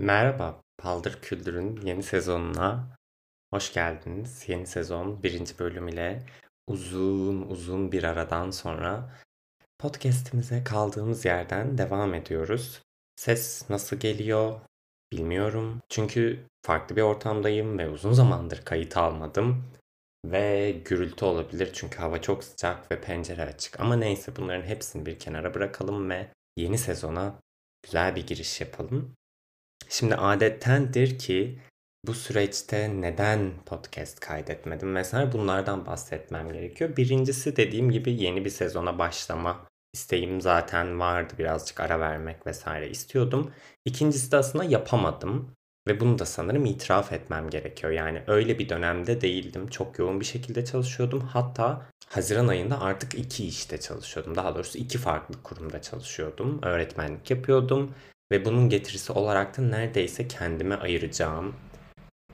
Merhaba, Paldır Küldür'ün yeni sezonuna hoş geldiniz. Yeni sezon birinci bölüm ile uzun uzun bir aradan sonra podcast'imize kaldığımız yerden devam ediyoruz. Ses nasıl geliyor bilmiyorum. Çünkü farklı bir ortamdayım ve uzun zamandır kayıt almadım. Ve gürültü olabilir çünkü hava çok sıcak ve pencere açık. Ama neyse bunların hepsini bir kenara bırakalım ve yeni sezona güzel bir giriş yapalım. Şimdi adettendir ki bu süreçte neden podcast kaydetmedim vesaire bunlardan bahsetmem gerekiyor. Birincisi dediğim gibi yeni bir sezona başlama isteğim zaten vardı. Birazcık ara vermek vesaire istiyordum. İkincisi de aslında yapamadım. Ve bunu da sanırım itiraf etmem gerekiyor. Yani öyle bir dönemde değildim. Çok yoğun bir şekilde çalışıyordum. Hatta Haziran ayında artık iki işte çalışıyordum. Daha doğrusu iki farklı kurumda çalışıyordum. Öğretmenlik yapıyordum ve bunun getirisi olarak da neredeyse kendime ayıracağım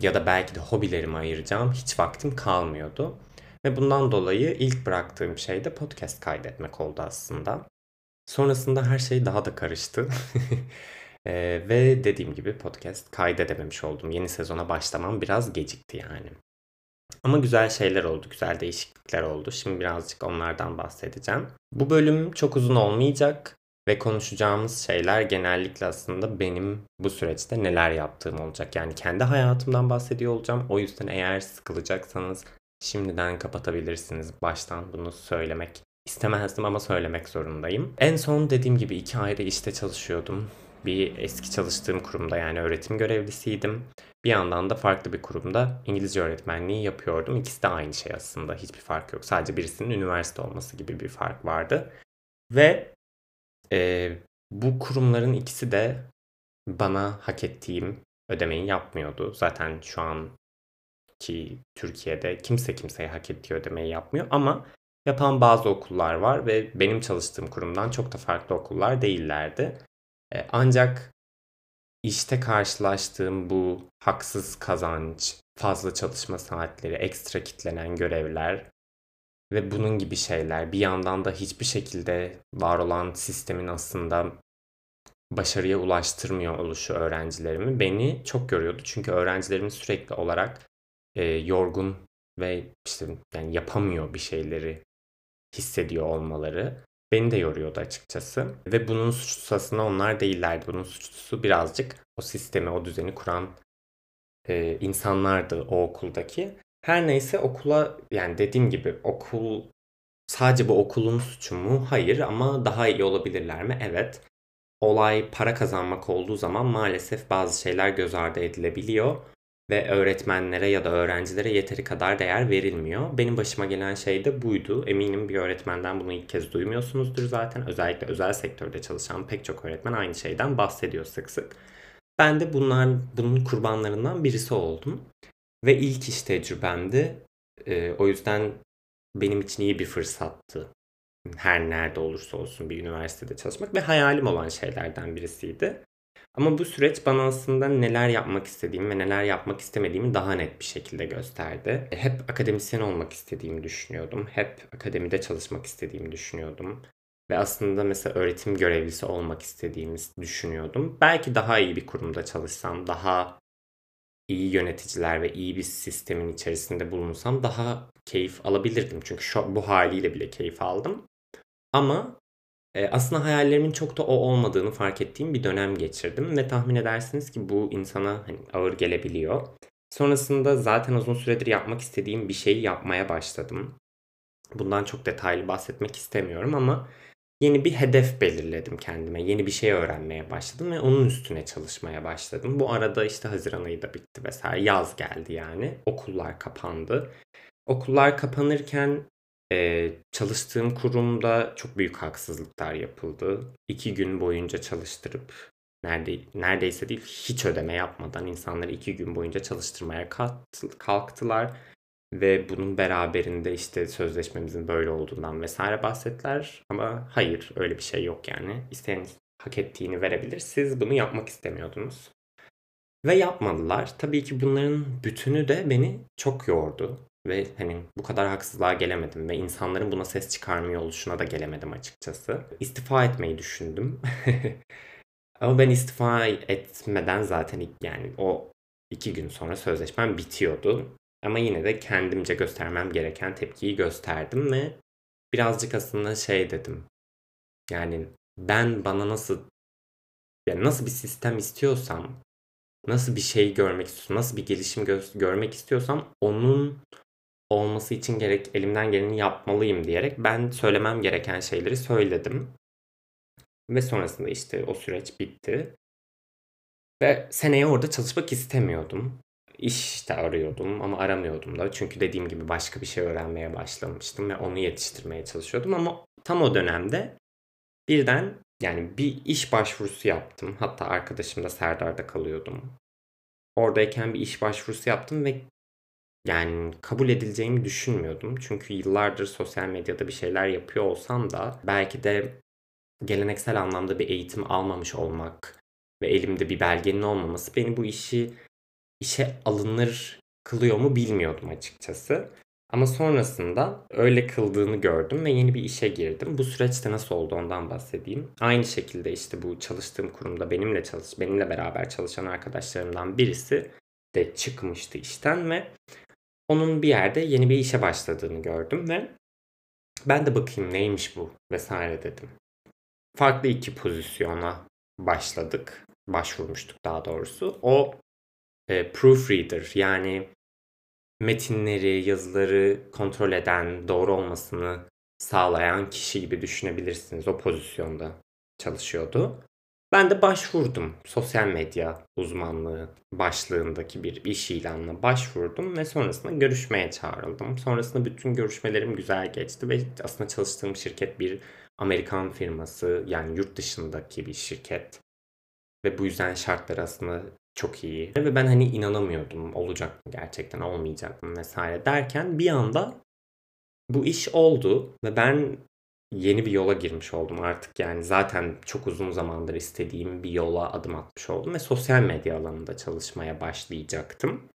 ya da belki de hobilerime ayıracağım hiç vaktim kalmıyordu. Ve bundan dolayı ilk bıraktığım şey de podcast kaydetmek oldu aslında. Sonrasında her şey daha da karıştı. ee, ve dediğim gibi podcast kaydedememiş oldum. Yeni sezona başlamam biraz gecikti yani. Ama güzel şeyler oldu, güzel değişiklikler oldu. Şimdi birazcık onlardan bahsedeceğim. Bu bölüm çok uzun olmayacak. Ve konuşacağımız şeyler genellikle aslında benim bu süreçte neler yaptığım olacak. Yani kendi hayatımdan bahsediyor olacağım. O yüzden eğer sıkılacaksanız şimdiden kapatabilirsiniz. Baştan bunu söylemek istemezdim ama söylemek zorundayım. En son dediğim gibi iki ayrı işte çalışıyordum. Bir eski çalıştığım kurumda yani öğretim görevlisiydim. Bir yandan da farklı bir kurumda İngilizce öğretmenliği yapıyordum. İkisi de aynı şey aslında. Hiçbir fark yok. Sadece birisinin üniversite olması gibi bir fark vardı. Ve e, bu kurumların ikisi de bana hak ettiğim ödemeyi yapmıyordu. Zaten şu an ki Türkiye'de kimse kimseye hak ettiği ödemeyi yapmıyor ama yapan bazı okullar var ve benim çalıştığım kurumdan çok da farklı okullar değillerdi. E, ancak işte karşılaştığım bu haksız kazanç, fazla çalışma saatleri, ekstra kitlenen görevler ve bunun gibi şeyler bir yandan da hiçbir şekilde var olan sistemin aslında başarıya ulaştırmıyor oluşu öğrencilerimi beni çok yoruyordu. Çünkü öğrencilerimin sürekli olarak e, yorgun ve işte yani yapamıyor bir şeyleri hissediyor olmaları beni de yoruyordu açıkçası. Ve bunun suçlusu aslında onlar değillerdi. Bunun suçlusu birazcık o sistemi, o düzeni kuran e, insanlardı o okuldaki. Her neyse okula yani dediğim gibi okul sadece bu okulun suçu mu? Hayır ama daha iyi olabilirler mi? Evet. Olay para kazanmak olduğu zaman maalesef bazı şeyler göz ardı edilebiliyor ve öğretmenlere ya da öğrencilere yeteri kadar değer verilmiyor. Benim başıma gelen şey de buydu. Eminim bir öğretmenden bunu ilk kez duymuyorsunuzdur zaten. Özellikle özel sektörde çalışan pek çok öğretmen aynı şeyden bahsediyor sık sık. Ben de bunlar bunun kurbanlarından birisi oldum. Ve ilk iş tecrübemdi. E, o yüzden benim için iyi bir fırsattı. Her nerede olursa olsun bir üniversitede çalışmak ve hayalim olan şeylerden birisiydi. Ama bu süreç bana aslında neler yapmak istediğimi ve neler yapmak istemediğimi daha net bir şekilde gösterdi. Hep akademisyen olmak istediğimi düşünüyordum. Hep akademide çalışmak istediğimi düşünüyordum. Ve aslında mesela öğretim görevlisi olmak istediğimi düşünüyordum. Belki daha iyi bir kurumda çalışsam, daha iyi yöneticiler ve iyi bir sistemin içerisinde bulunsam daha keyif alabilirdim. Çünkü şu, bu haliyle bile keyif aldım. Ama e, aslında hayallerimin çok da o olmadığını fark ettiğim bir dönem geçirdim. Ve tahmin edersiniz ki bu insana hani ağır gelebiliyor. Sonrasında zaten uzun süredir yapmak istediğim bir şeyi yapmaya başladım. Bundan çok detaylı bahsetmek istemiyorum ama yeni bir hedef belirledim kendime. Yeni bir şey öğrenmeye başladım ve onun üstüne çalışmaya başladım. Bu arada işte Haziran ayı da bitti vesaire. Yaz geldi yani. Okullar kapandı. Okullar kapanırken e, çalıştığım kurumda çok büyük haksızlıklar yapıldı. İki gün boyunca çalıştırıp nerede, neredeyse değil hiç ödeme yapmadan insanları iki gün boyunca çalıştırmaya kalktılar ve bunun beraberinde işte sözleşmemizin böyle olduğundan vesaire bahsettiler. Ama hayır öyle bir şey yok yani. İsteyen hak ettiğini verebilir. Siz bunu yapmak istemiyordunuz. Ve yapmadılar. Tabii ki bunların bütünü de beni çok yordu. Ve hani bu kadar haksızlığa gelemedim ve insanların buna ses çıkarmıyor oluşuna da gelemedim açıkçası. İstifa etmeyi düşündüm. Ama ben istifa etmeden zaten yani o iki gün sonra sözleşmem bitiyordu. Ama yine de kendimce göstermem gereken tepkiyi gösterdim ve birazcık aslında şey dedim. Yani ben bana nasıl yani nasıl bir sistem istiyorsam, nasıl bir şey görmek istiyorsam, nasıl bir gelişim gö- görmek istiyorsam onun olması için gerek elimden geleni yapmalıyım diyerek ben söylemem gereken şeyleri söyledim. Ve sonrasında işte o süreç bitti. Ve seneye orada çalışmak istemiyordum. İş de arıyordum ama aramıyordum da. Çünkü dediğim gibi başka bir şey öğrenmeye başlamıştım ve onu yetiştirmeye çalışıyordum. Ama tam o dönemde birden yani bir iş başvurusu yaptım. Hatta arkadaşım da Serdar'da kalıyordum. Oradayken bir iş başvurusu yaptım ve yani kabul edileceğimi düşünmüyordum. Çünkü yıllardır sosyal medyada bir şeyler yapıyor olsam da belki de geleneksel anlamda bir eğitim almamış olmak ve elimde bir belgenin olmaması beni bu işi işe alınır kılıyor mu bilmiyordum açıkçası. Ama sonrasında öyle kıldığını gördüm ve yeni bir işe girdim. Bu süreçte nasıl oldu ondan bahsedeyim. Aynı şekilde işte bu çalıştığım kurumda benimle çalış benimle beraber çalışan arkadaşlarımdan birisi de çıkmıştı işten ve onun bir yerde yeni bir işe başladığını gördüm ve ben de bakayım neymiş bu vesaire dedim. Farklı iki pozisyona başladık. Başvurmuştuk daha doğrusu. O e, proofreader yani metinleri, yazıları kontrol eden, doğru olmasını sağlayan kişi gibi düşünebilirsiniz. O pozisyonda çalışıyordu. Ben de başvurdum. Sosyal medya uzmanlığı başlığındaki bir iş ilanına başvurdum ve sonrasında görüşmeye çağrıldım. Sonrasında bütün görüşmelerim güzel geçti ve aslında çalıştığım şirket bir Amerikan firması yani yurt dışındaki bir şirket. Ve bu yüzden şartları aslında çok iyi. Ve ben hani inanamıyordum olacak mı gerçekten olmayacak mı vesaire derken bir anda bu iş oldu ve ben yeni bir yola girmiş oldum artık yani zaten çok uzun zamandır istediğim bir yola adım atmış oldum ve sosyal medya alanında çalışmaya başlayacaktım.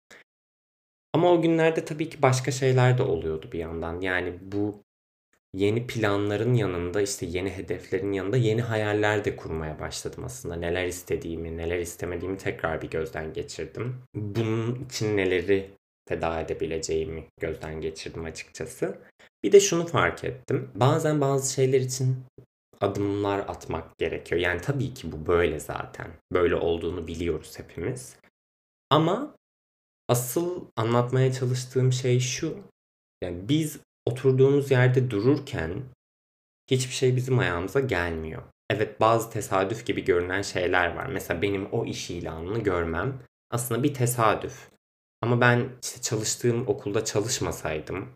Ama o günlerde tabii ki başka şeyler de oluyordu bir yandan. Yani bu yeni planların yanında işte yeni hedeflerin yanında yeni hayaller de kurmaya başladım aslında. Neler istediğimi, neler istemediğimi tekrar bir gözden geçirdim. Bunun için neleri feda edebileceğimi gözden geçirdim açıkçası. Bir de şunu fark ettim. Bazen bazı şeyler için adımlar atmak gerekiyor. Yani tabii ki bu böyle zaten. Böyle olduğunu biliyoruz hepimiz. Ama asıl anlatmaya çalıştığım şey şu. Yani biz oturduğumuz yerde dururken hiçbir şey bizim ayağımıza gelmiyor. Evet bazı tesadüf gibi görünen şeyler var. Mesela benim o iş ilanını görmem aslında bir tesadüf. Ama ben işte çalıştığım okulda çalışmasaydım,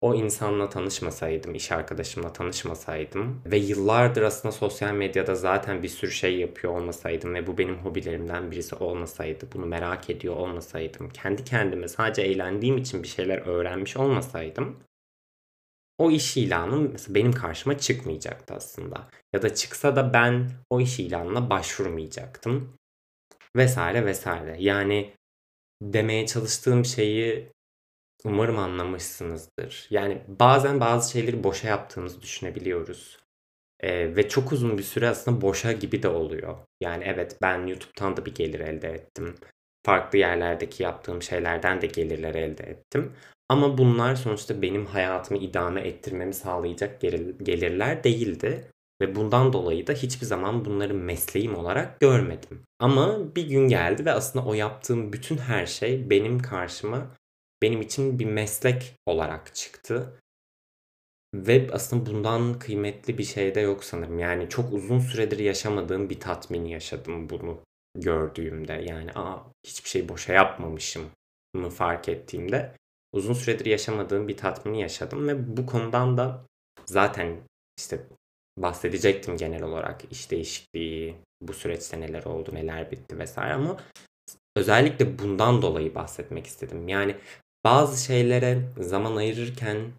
o insanla tanışmasaydım, iş arkadaşımla tanışmasaydım ve yıllardır aslında sosyal medyada zaten bir sürü şey yapıyor olmasaydım ve bu benim hobilerimden birisi olmasaydı, bunu merak ediyor olmasaydım, kendi kendime sadece eğlendiğim için bir şeyler öğrenmiş olmasaydım o iş ilanı mesela benim karşıma çıkmayacaktı aslında. Ya da çıksa da ben o iş ilanına başvurmayacaktım. Vesaire vesaire. Yani demeye çalıştığım şeyi umarım anlamışsınızdır. Yani bazen bazı şeyleri boşa yaptığımızı düşünebiliyoruz. Ee, ve çok uzun bir süre aslında boşa gibi de oluyor. Yani evet ben YouTube'tan da bir gelir elde ettim. Farklı yerlerdeki yaptığım şeylerden de gelirler elde ettim. Ama bunlar sonuçta benim hayatımı idame ettirmemi sağlayacak gelirler değildi. Ve bundan dolayı da hiçbir zaman bunları mesleğim olarak görmedim. Ama bir gün geldi ve aslında o yaptığım bütün her şey benim karşıma benim için bir meslek olarak çıktı. Ve aslında bundan kıymetli bir şey de yok sanırım. Yani çok uzun süredir yaşamadığım bir tatmini yaşadım bunu gördüğümde. Yani aa hiçbir şey boşa yapmamışım mı fark ettiğimde uzun süredir yaşamadığım bir tatmini yaşadım ve bu konudan da zaten işte bahsedecektim genel olarak iş değişikliği, bu süreçte neler oldu, neler bitti vesaire ama özellikle bundan dolayı bahsetmek istedim. Yani bazı şeylere zaman ayırırken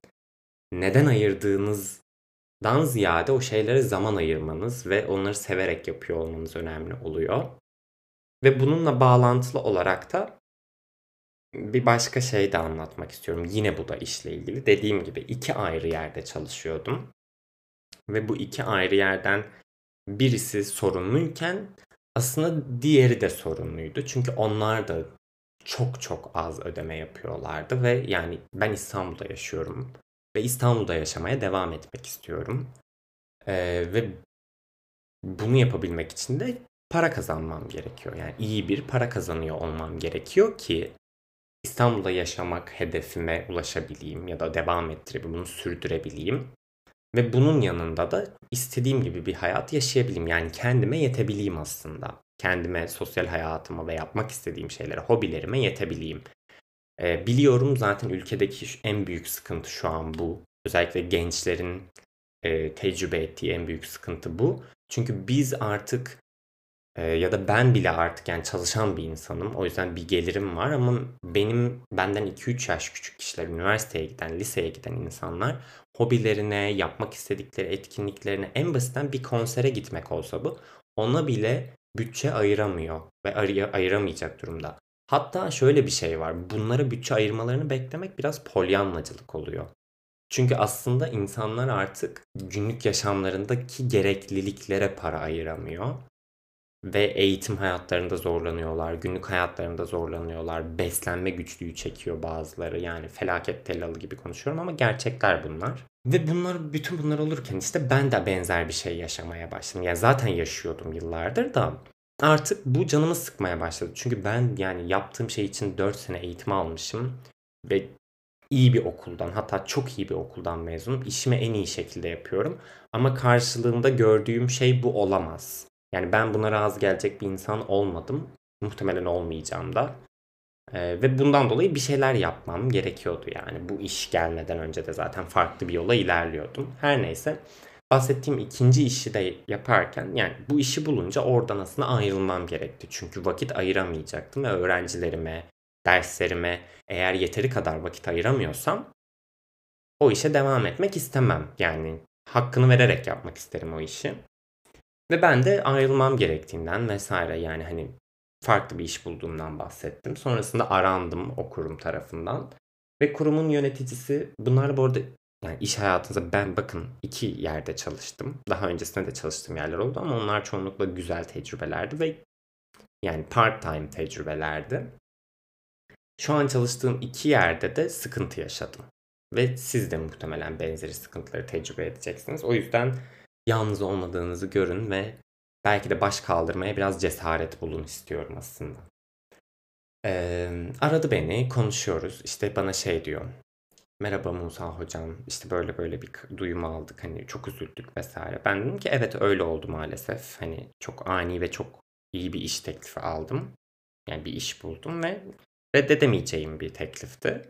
neden ayırdığınızdan ziyade o şeylere zaman ayırmanız ve onları severek yapıyor olmanız önemli oluyor. Ve bununla bağlantılı olarak da bir başka şey de anlatmak istiyorum. Yine bu da işle ilgili. Dediğim gibi iki ayrı yerde çalışıyordum. Ve bu iki ayrı yerden birisi sorunluyken aslında diğeri de sorunluydu. Çünkü onlar da çok çok az ödeme yapıyorlardı ve yani ben İstanbul'da yaşıyorum ve İstanbul'da yaşamaya devam etmek istiyorum. Ee, ve bunu yapabilmek için de para kazanmam gerekiyor. Yani iyi bir para kazanıyor olmam gerekiyor ki İstanbul'da yaşamak hedefime ulaşabileyim ya da devam ettirebileyim, bunu sürdürebileyim. Ve bunun yanında da istediğim gibi bir hayat yaşayabileyim. Yani kendime yetebileyim aslında. Kendime, sosyal hayatıma ve yapmak istediğim şeylere, hobilerime yetebileyim. Ee, biliyorum zaten ülkedeki en büyük sıkıntı şu an bu. Özellikle gençlerin e, tecrübe ettiği en büyük sıkıntı bu. Çünkü biz artık e, ya da ben bile artık yani çalışan bir insanım. O yüzden bir gelirim var ama benim benden 2-3 yaş küçük kişiler, üniversiteye giden, liseye giden insanlar hobilerine, yapmak istedikleri etkinliklerine en basitten bir konsere gitmek olsa bu ona bile bütçe ayıramıyor ve ayır, ayıramayacak durumda. Hatta şöyle bir şey var. Bunlara bütçe ayırmalarını beklemek biraz polyanlacılık oluyor. Çünkü aslında insanlar artık günlük yaşamlarındaki gerekliliklere para ayıramıyor. Ve eğitim hayatlarında zorlanıyorlar, günlük hayatlarında zorlanıyorlar, beslenme güçlüğü çekiyor bazıları. Yani felaket tellalı gibi konuşuyorum ama gerçekler bunlar. Ve bunlar bütün bunlar olurken işte ben de benzer bir şey yaşamaya başladım. Yani zaten yaşıyordum yıllardır da artık bu canımı sıkmaya başladı. Çünkü ben yani yaptığım şey için 4 sene eğitim almışım ve iyi bir okuldan hatta çok iyi bir okuldan mezunum. İşimi en iyi şekilde yapıyorum. Ama karşılığında gördüğüm şey bu olamaz. Yani ben buna razı gelecek bir insan olmadım. Muhtemelen olmayacağım da. Ee, ve bundan dolayı bir şeyler yapmam gerekiyordu yani. Bu iş gelmeden önce de zaten farklı bir yola ilerliyordum. Her neyse bahsettiğim ikinci işi de yaparken yani bu işi bulunca oradan aslında ayrılmam gerekti. Çünkü vakit ayıramayacaktım ve öğrencilerime, derslerime eğer yeteri kadar vakit ayıramıyorsam o işe devam etmek istemem. Yani hakkını vererek yapmak isterim o işi. Ve ben de ayrılmam gerektiğinden vesaire yani hani farklı bir iş bulduğumdan bahsettim. Sonrasında arandım o kurum tarafından. Ve kurumun yöneticisi bunlar bu arada yani iş hayatınızda ben bakın iki yerde çalıştım. Daha öncesinde de çalıştığım yerler oldu ama onlar çoğunlukla güzel tecrübelerdi ve yani part time tecrübelerdi. Şu an çalıştığım iki yerde de sıkıntı yaşadım. Ve siz de muhtemelen benzeri sıkıntıları tecrübe edeceksiniz. O yüzden yalnız olmadığınızı görün ve belki de baş kaldırmaya biraz cesaret bulun istiyorum aslında. Ee, aradı beni, konuşuyoruz. İşte bana şey diyor. Merhaba Musa hocam, işte böyle böyle bir duyum aldık, hani çok üzüldük vesaire. Ben dedim ki evet öyle oldu maalesef. Hani çok ani ve çok iyi bir iş teklifi aldım. Yani bir iş buldum ve reddedemeyeceğim bir teklifti.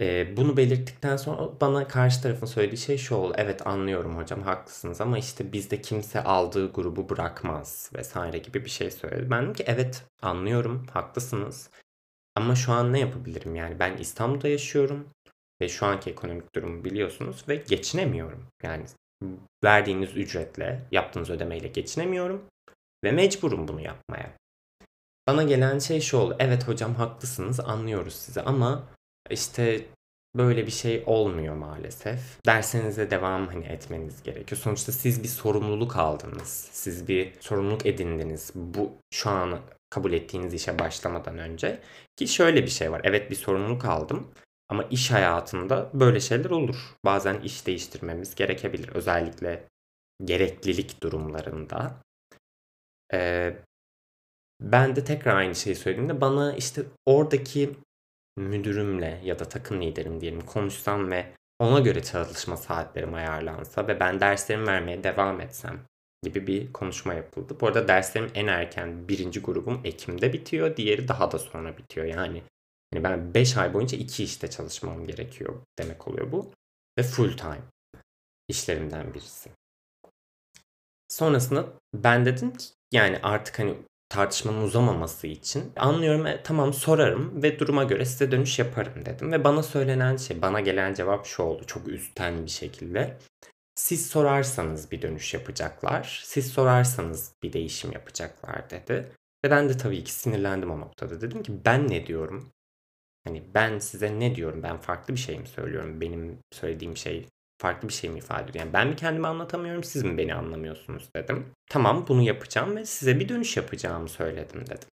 Ee, bunu belirttikten sonra bana karşı tarafın söylediği şey şu oldu. Evet anlıyorum hocam haklısınız ama işte bizde kimse aldığı grubu bırakmaz vesaire gibi bir şey söyledi. Ben dedim ki evet anlıyorum haklısınız. Ama şu an ne yapabilirim yani ben İstanbul'da yaşıyorum ve şu anki ekonomik durumu biliyorsunuz ve geçinemiyorum. Yani verdiğiniz ücretle, yaptığınız ödemeyle geçinemiyorum ve mecburum bunu yapmaya. Bana gelen şey şu oldu. Evet hocam haklısınız anlıyoruz sizi ama işte böyle bir şey olmuyor maalesef. Dersenize devam hani etmeniz gerekiyor. Sonuçta siz bir sorumluluk aldınız. Siz bir sorumluluk edindiniz. Bu şu an kabul ettiğiniz işe başlamadan önce. Ki şöyle bir şey var. Evet bir sorumluluk aldım. Ama iş hayatında böyle şeyler olur. Bazen iş değiştirmemiz gerekebilir. Özellikle gereklilik durumlarında. Ee, ben de tekrar aynı şeyi söylediğimde bana işte oradaki müdürümle ya da takım liderim diyelim konuşsam ve ona göre çalışma saatlerim ayarlansa ve ben derslerimi vermeye devam etsem gibi bir konuşma yapıldı. Bu arada derslerim en erken birinci grubum Ekim'de bitiyor. Diğeri daha da sonra bitiyor. Yani yani ben 5 ay boyunca iki işte çalışmam gerekiyor demek oluyor bu. Ve full time işlerimden birisi. Sonrasında ben dedim ki yani artık hani tartışmanın uzamaması için anlıyorum e, tamam sorarım ve duruma göre size dönüş yaparım dedim. Ve bana söylenen şey, bana gelen cevap şu oldu çok üstten bir şekilde. Siz sorarsanız bir dönüş yapacaklar, siz sorarsanız bir değişim yapacaklar dedi. Ve ben de tabii ki sinirlendim o noktada. Dedim ki ben ne diyorum? Hani ben size ne diyorum? Ben farklı bir şey mi söylüyorum? Benim söylediğim şey farklı bir şey mi ifade ediyor? Yani ben mi kendimi anlatamıyorum, siz mi beni anlamıyorsunuz dedim. Tamam bunu yapacağım ve size bir dönüş yapacağımı söyledim dedim.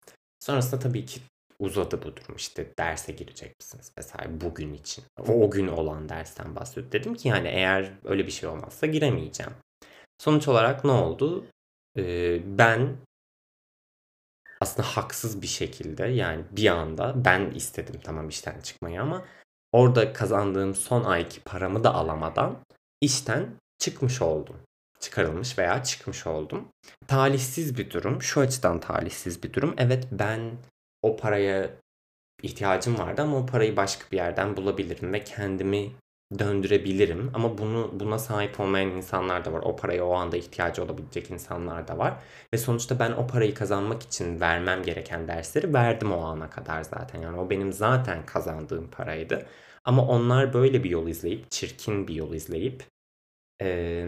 Sonrasında tabii ki uzadı bu durum işte derse girecek misiniz vesaire bugün için. O, gün olan dersten bahsediyor. Dedim ki yani eğer öyle bir şey olmazsa giremeyeceğim. Sonuç olarak ne oldu? Ee, ben aslında haksız bir şekilde yani bir anda ben istedim tamam işten çıkmayı ama orada kazandığım son ayki paramı da alamadan işten çıkmış oldum. Çıkarılmış veya çıkmış oldum. Talihsiz bir durum. Şu açıdan talihsiz bir durum. Evet ben o paraya ihtiyacım vardı ama o parayı başka bir yerden bulabilirim ve kendimi döndürebilirim. Ama bunu buna sahip olmayan insanlar da var. O paraya o anda ihtiyacı olabilecek insanlar da var. Ve sonuçta ben o parayı kazanmak için vermem gereken dersleri verdim o ana kadar zaten. Yani o benim zaten kazandığım paraydı. Ama onlar böyle bir yol izleyip, çirkin bir yol izleyip ee,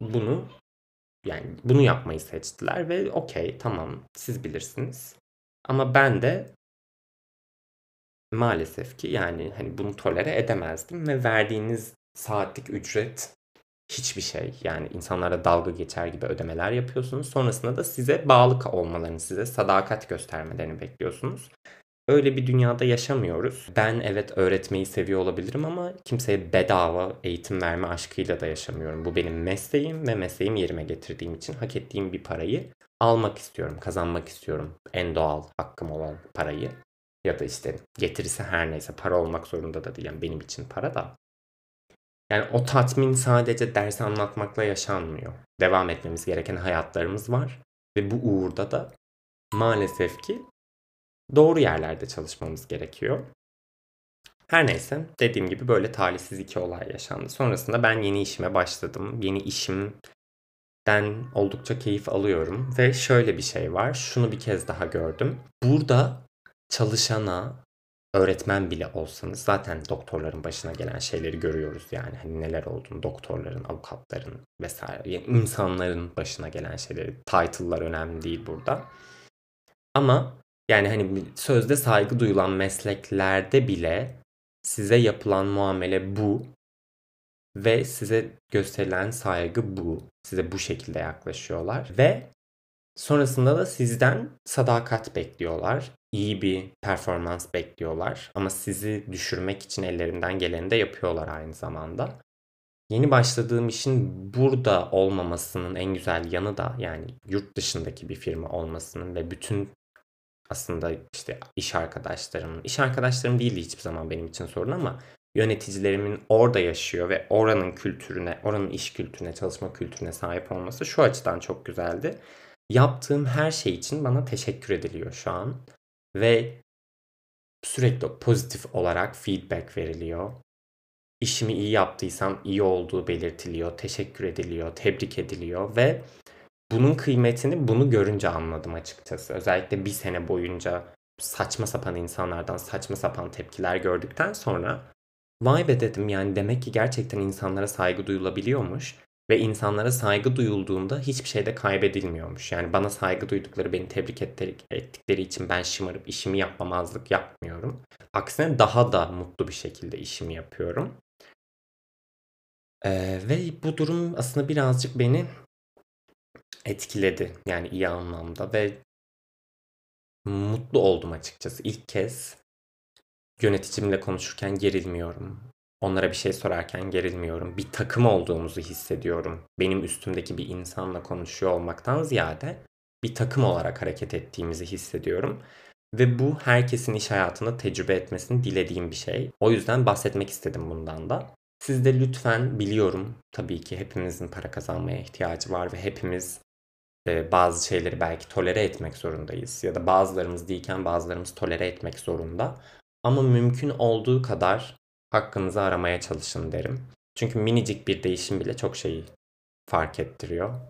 bunu yani bunu yapmayı seçtiler ve okey tamam siz bilirsiniz. Ama ben de maalesef ki yani hani bunu tolere edemezdim ve verdiğiniz saatlik ücret hiçbir şey. Yani insanlara dalga geçer gibi ödemeler yapıyorsunuz. Sonrasında da size bağlı olmalarını, size sadakat göstermelerini bekliyorsunuz. Öyle bir dünyada yaşamıyoruz. Ben evet öğretmeyi seviyor olabilirim ama kimseye bedava eğitim verme aşkıyla da yaşamıyorum. Bu benim mesleğim ve mesleğim yerime getirdiğim için hak ettiğim bir parayı almak istiyorum, kazanmak istiyorum. En doğal hakkım olan parayı. Ya da işte getirisi her neyse para olmak zorunda da değil. Yani benim için para da. Yani o tatmin sadece ders anlatmakla yaşanmıyor. Devam etmemiz gereken hayatlarımız var. Ve bu uğurda da maalesef ki doğru yerlerde çalışmamız gerekiyor. Her neyse dediğim gibi böyle talihsiz iki olay yaşandı. Sonrasında ben yeni işime başladım. Yeni işimden oldukça keyif alıyorum. Ve şöyle bir şey var. Şunu bir kez daha gördüm. Burada çalışana öğretmen bile olsanız zaten doktorların başına gelen şeyleri görüyoruz yani hani neler olduğunu doktorların, avukatların vesaire yani insanların başına gelen şeyleri title'lar önemli değil burada. Ama yani hani sözde saygı duyulan mesleklerde bile size yapılan muamele bu ve size gösterilen saygı bu. Size bu şekilde yaklaşıyorlar ve sonrasında da sizden sadakat bekliyorlar. İyi bir performans bekliyorlar ama sizi düşürmek için ellerinden geleni de yapıyorlar aynı zamanda. Yeni başladığım işin burada olmamasının en güzel yanı da yani yurt dışındaki bir firma olmasının ve bütün aslında işte iş arkadaşlarım, iş arkadaşlarım değildi hiçbir zaman benim için sorun ama yöneticilerimin orada yaşıyor ve oranın kültürüne, oranın iş kültürüne, çalışma kültürüne sahip olması şu açıdan çok güzeldi. Yaptığım her şey için bana teşekkür ediliyor şu an ve sürekli pozitif olarak feedback veriliyor. İşimi iyi yaptıysam iyi olduğu belirtiliyor, teşekkür ediliyor, tebrik ediliyor ve bunun kıymetini bunu görünce anladım açıkçası. Özellikle bir sene boyunca saçma sapan insanlardan saçma sapan tepkiler gördükten sonra vay be dedim yani demek ki gerçekten insanlara saygı duyulabiliyormuş ve insanlara saygı duyulduğunda hiçbir şeyde kaybedilmiyormuş. Yani bana saygı duydukları, beni tebrik ettikleri için ben şımarıp işimi yapmamazlık yapmıyorum. Aksine daha da mutlu bir şekilde işimi yapıyorum. Ee, ve bu durum aslında birazcık beni etkiledi. Yani iyi anlamda ve mutlu oldum açıkçası. İlk kez yöneticimle konuşurken gerilmiyorum. Onlara bir şey sorarken gerilmiyorum. Bir takım olduğumuzu hissediyorum. Benim üstümdeki bir insanla konuşuyor olmaktan ziyade bir takım olarak hareket ettiğimizi hissediyorum. Ve bu herkesin iş hayatında tecrübe etmesini dilediğim bir şey. O yüzden bahsetmek istedim bundan da. Siz de lütfen biliyorum tabii ki hepimizin para kazanmaya ihtiyacı var ve hepimiz e, bazı şeyleri belki tolere etmek zorundayız. Ya da bazılarımız değilken bazılarımız tolere etmek zorunda. Ama mümkün olduğu kadar hakkınızı aramaya çalışın derim. Çünkü minicik bir değişim bile çok şeyi fark ettiriyor.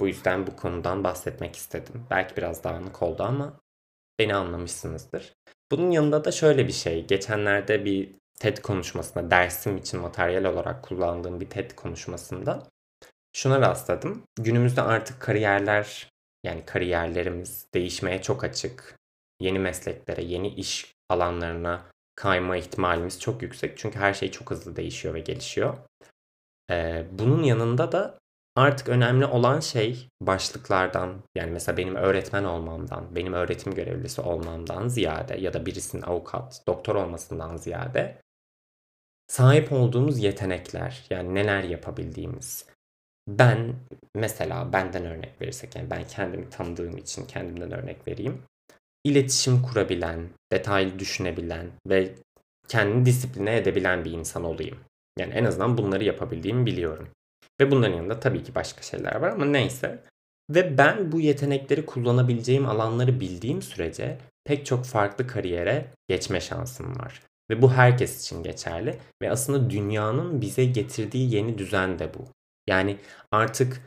Bu yüzden bu konudan bahsetmek istedim. Belki biraz dağınık oldu ama beni anlamışsınızdır. Bunun yanında da şöyle bir şey. Geçenlerde bir TED konuşmasında, dersim için materyal olarak kullandığım bir TED konuşmasında şuna rastladım. Günümüzde artık kariyerler yani kariyerlerimiz değişmeye çok açık. Yeni mesleklere, yeni iş alanlarına kayma ihtimalimiz çok yüksek. Çünkü her şey çok hızlı değişiyor ve gelişiyor. Ee, bunun yanında da artık önemli olan şey başlıklardan yani mesela benim öğretmen olmamdan, benim öğretim görevlisi olmamdan ziyade ya da birisinin avukat, doktor olmasından ziyade sahip olduğumuz yetenekler yani neler yapabildiğimiz. Ben mesela benden örnek verirsek yani ben kendimi tanıdığım için kendimden örnek vereyim. İletişim kurabilen, detaylı düşünebilen ve kendini disipline edebilen bir insan olayım. Yani en azından bunları yapabildiğimi biliyorum. Ve bunların yanında tabii ki başka şeyler var ama neyse. Ve ben bu yetenekleri kullanabileceğim alanları bildiğim sürece pek çok farklı kariyere geçme şansım var. Ve bu herkes için geçerli ve aslında dünyanın bize getirdiği yeni düzen de bu. Yani artık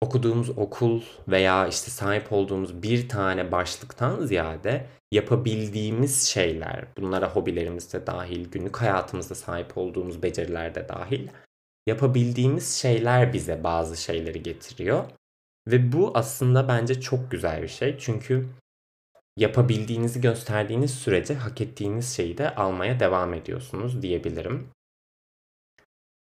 okuduğumuz okul veya işte sahip olduğumuz bir tane başlıktan ziyade yapabildiğimiz şeyler, bunlara hobilerimiz de dahil, günlük hayatımızda sahip olduğumuz beceriler de dahil, yapabildiğimiz şeyler bize bazı şeyleri getiriyor. Ve bu aslında bence çok güzel bir şey. Çünkü yapabildiğinizi gösterdiğiniz sürece hak ettiğiniz şeyi de almaya devam ediyorsunuz diyebilirim.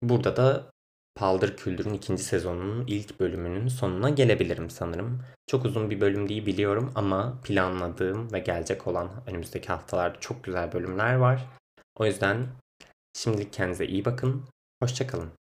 Burada da Paldır Küldür'ün ikinci sezonunun ilk bölümünün sonuna gelebilirim sanırım. Çok uzun bir bölüm değil biliyorum ama planladığım ve gelecek olan önümüzdeki haftalarda çok güzel bölümler var. O yüzden şimdilik kendinize iyi bakın. Hoşçakalın.